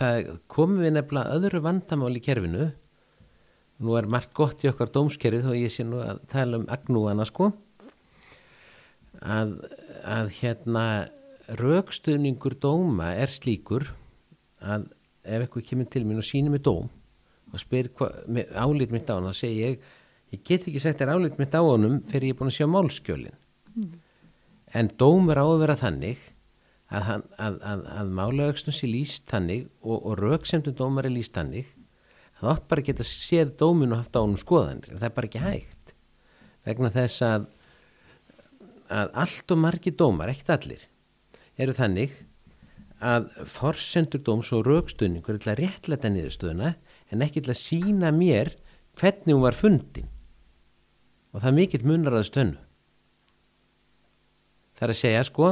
það komum við nefnilega öðru vandamál í kerfinu. Nú er margt gott í okkar dómskerfið og ég sé nú að tala um agnúana sko. Að, að hérna raukstuðningur dóma er slíkur að ef eitthvað kemur til mér og sínir mig dóm og spyr álít mitt á hann þá segir ég, ég get ekki sett þér álít mitt á honum fyrir ég er búin að sjá málskjölin. Mm. en dóm er á að vera þannig að, hann, að, að, að málaugstun sé líst þannig og, og rauksemdum dómar er líst þannig það átt bara að geta séð dóminu og haft á honum skoðanir. Það er bara ekki hægt. Vegna þess að að allt og margi dómar, ekkert allir eru þannig að forsendur dóms og raukstunningur er til að réttlæta niðurstöðuna en ekki til að sína mér hvernig hún var fundin. Og það mikill munar að stönnu það er að segja sko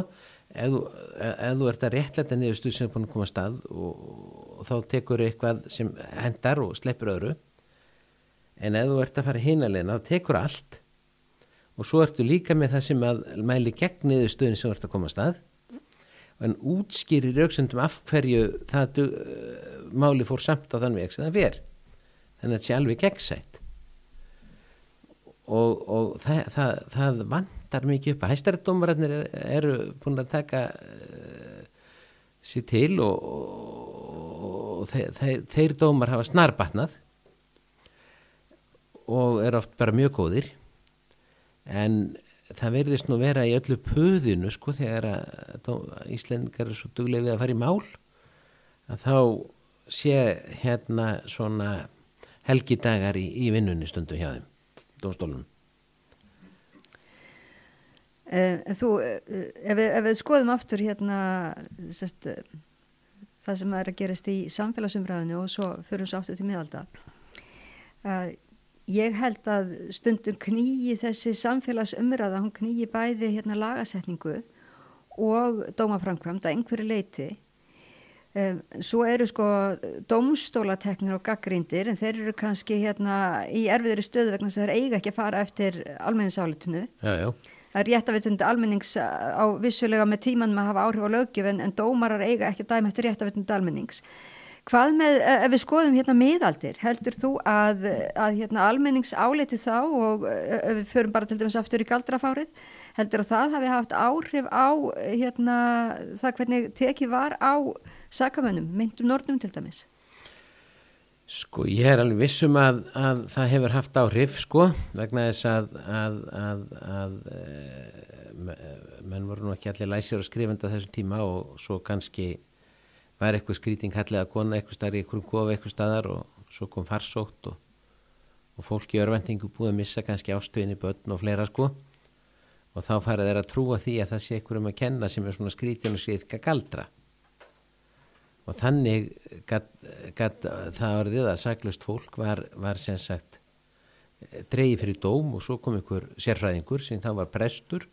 þú, ef þú ert að réttlæta niðurstöð sem er búin að koma að stað og, og þá tekur eitthvað sem hendar og sleppur öðru. En ef þú ert að fara hínalegna þá tekur allt. Og svo ertu líka með það sem að mæli gegn niðurstöðin sem þú ert að koma að stað. En útskýrir rauksendum af hverju það uh, máli fór samt á þann veg sem það ver. Þannig að þetta sé alveg gegnsætt. Og, og það, það, það vandar mikið upp að hæstarættdómararnir eru, búin að taka uh, sér til og, og þeir, þeir, þeir dómar hafa snarbatnað og eru oft bara mjög góðir en það verðist nú vera í öllu pöðinu sko þegar að Íslendingar er svo duglega við að fara í mál að þá sé hérna svona helgidagar í, í vinnunni stundu hjá þeim, dómstólunum. Eh, þú, eh, ef, við, ef við skoðum aftur hérna sest, það sem er að gerast í samfélagsumræðinu og svo fyrir við aftur til miðalda að Ég held að stundum knýji þessi samfélagsumræða, hún knýji bæði hérna lagasetningu og dómaframkvæmd að einhverju leiti. Um, svo eru sko dómstólateknir og gaggrindir en þeir eru kannski hérna í erfiðri stöðu vegna að þeir eiga ekki að fara eftir almenningsálitinu. Já, já. Það er réttavitundi almennings á vissulega með tíman með að hafa áhrif á lögjöf en, dómarar eiga ekki að dæma eftir réttavitundi almennings. Hvað með, eh, ef við skoðum hérna miðaldir, heldur þú að, að hérna, almennings áleti þá og eh, ef við förum bara til dæmis aftur í galdrafárið, heldur að það hafi haft áhrif á hérna, það hvernig tekið var á sakamönnum, myndum nornum til dæmis? Sko ég er alveg vissum að, að það hefur haft áhrif sko vegna þess að, að, að eh, menn voru nú ekki allir læsir og skrifenda þessu tíma og svo kannski var eitthvað skrýting hallið að kona eitthvað starf í einhverjum kofa eitthvað staðar og svo kom farsótt og, og fólk í örvendingu búið að missa kannski ástöðinni börn og fleira sko. Og þá farið þeir að trúa því að það sé einhverjum að kenna sem er svona skrýtin og sé eitthvað galdra og þannig gætt það orðið að saglust fólk var, var sem sagt dreigið fyrir dóm og svo kom einhver sérfræðingur sem þá var prestur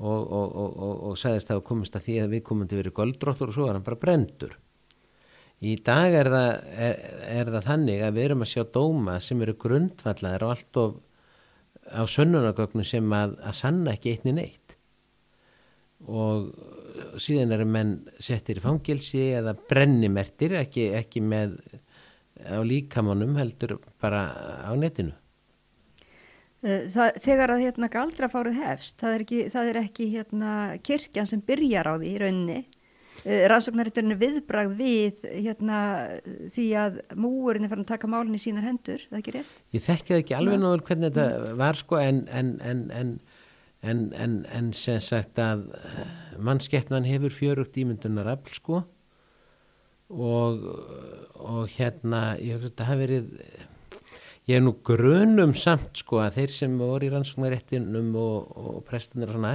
og, og, og, og sagðist að komist að því að við komum til að vera goldróttur og svo er hann bara brendur. Í dag er það, er, er það þannig að við erum að sjá dóma sem eru grundvallaðir og allt of á sönnunagögnum sem að, að sanna ekki einni neitt og síðan eru menn settir í fangilsi eða brennimertir ekki, ekki með á líkamannum heldur bara á netinu. Eh, það, þegar að hérna galdrafárið hefst, það er ekki, það er ekki hérna kirkjan sem byrjar á því í rauninni. Eh, rannsóknaritturinn er viðbragð við hérna því að múurinn er farin að taka málinn í sínar hendur, það er ekki rétt? Ég þekkja ekki alveg náður hvernig þetta var sko en, en, en, en sem sagt að eh, mannskeppnan hefur fjörugt ímyndunar afl sko. Og, og hérna ég hef þetta hafi verið ég er nú grunum samt sko að þeir sem voru í rannsóknaréttinum og, og prestunir og svona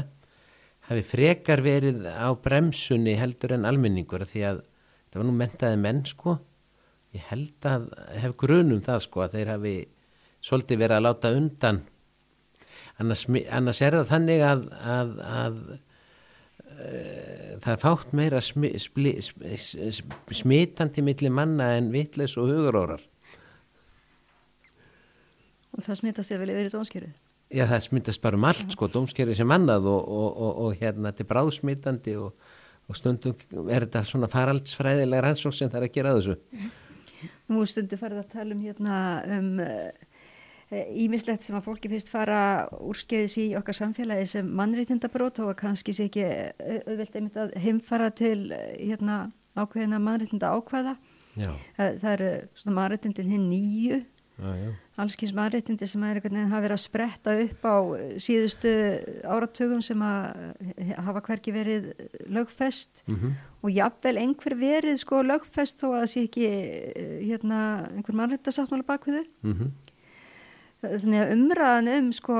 hafi frekar verið á bremsunni heldur en almenningur því að það var nú mentaði menn sko. Ég held að hef grunum það sko að þeir hafi svolítið verið að láta undan annars, annars er það þannig að, að, að uh, það er fátt meira smi, smi, smitandi millir manna en vitleis og hugurórar. Og það smittast þér vel yfir í dómskerfið? Já, það smittast bara um allt, sko, dómskerfið sem annað og, og, og, og hérna, þetta er bráðsmittandi og og stundum er þetta svona faraldsfræðilega rannsók sem það er að gera þessu. Nú stundu farið að tala um hérna um ímislegt uh, sem að fólki fyrst fara úrskeiðis í okkar samfélagi sem mannreitindabrót og kannski sé ekki auðvelt einmitt að heimfara til hérna ákveðina mannreitinda ákveða Já. það eru svona mannreitindin hinn nýju allskins mannreitindi sem er einhvern veginn hafa verið að spretta upp á síðustu áratugum sem að hafa hverki verið lögfest mm -hmm. og jafnvel einhver verið sko lögfest þó að það sé ekki hérna einhver mannreitasáttmála bakviðu mm -hmm. Þannig að umræðan um sko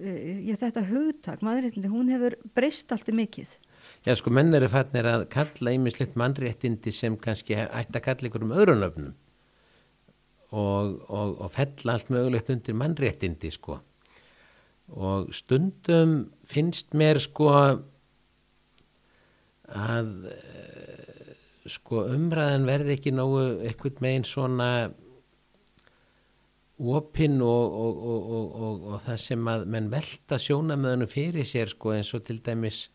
ég, þetta hugtak mannreitindi hún hefur breyst alltaf mikið. Já sko menn eru fannir að kalla einmislegt mannréttindi sem kannski ætti að kalla ykkur um öðrunöfnum og, og, og fell allt mögulegt undir mannréttindi sko. Og stundum finnst mér sko að sko umræðan verði ekki nógu ekkert megin svona opinn og, og það sem að menn velta sjónamöðunum fyrir sér sko eins og til dæmis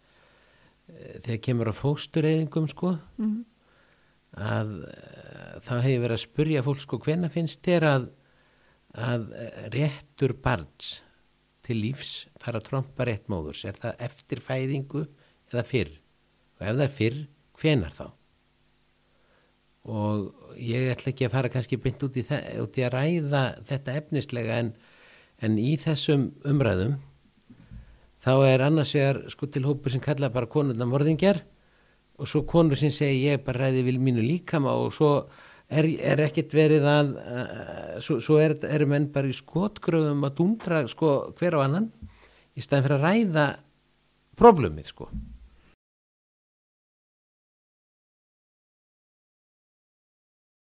þegar kemur á fóstureyðingum sko mm -hmm. að þá hefur verið að spurja fólk sko hvena finnst þér að, að réttur barns til lífs fara að tromba rétt móðurs er það eftir fæðingu eða fyrr? Og ef það er fyrr, hvenar þá og ég ætla ekki að fara kannski bynd út út í að ræða þetta efnislega en, en í þessum umræðum þá er annars vegar sko til hópur sem kalla bara konurna morðingjar og svo konur sem segi ég bara ræði vil mínu líkama. Og svo er, er ekkert verið að uh, svo, svo er, eru menn bara í skotgröðum að dúndra sko hver á annan í staðin fyrir að ræða problemið sko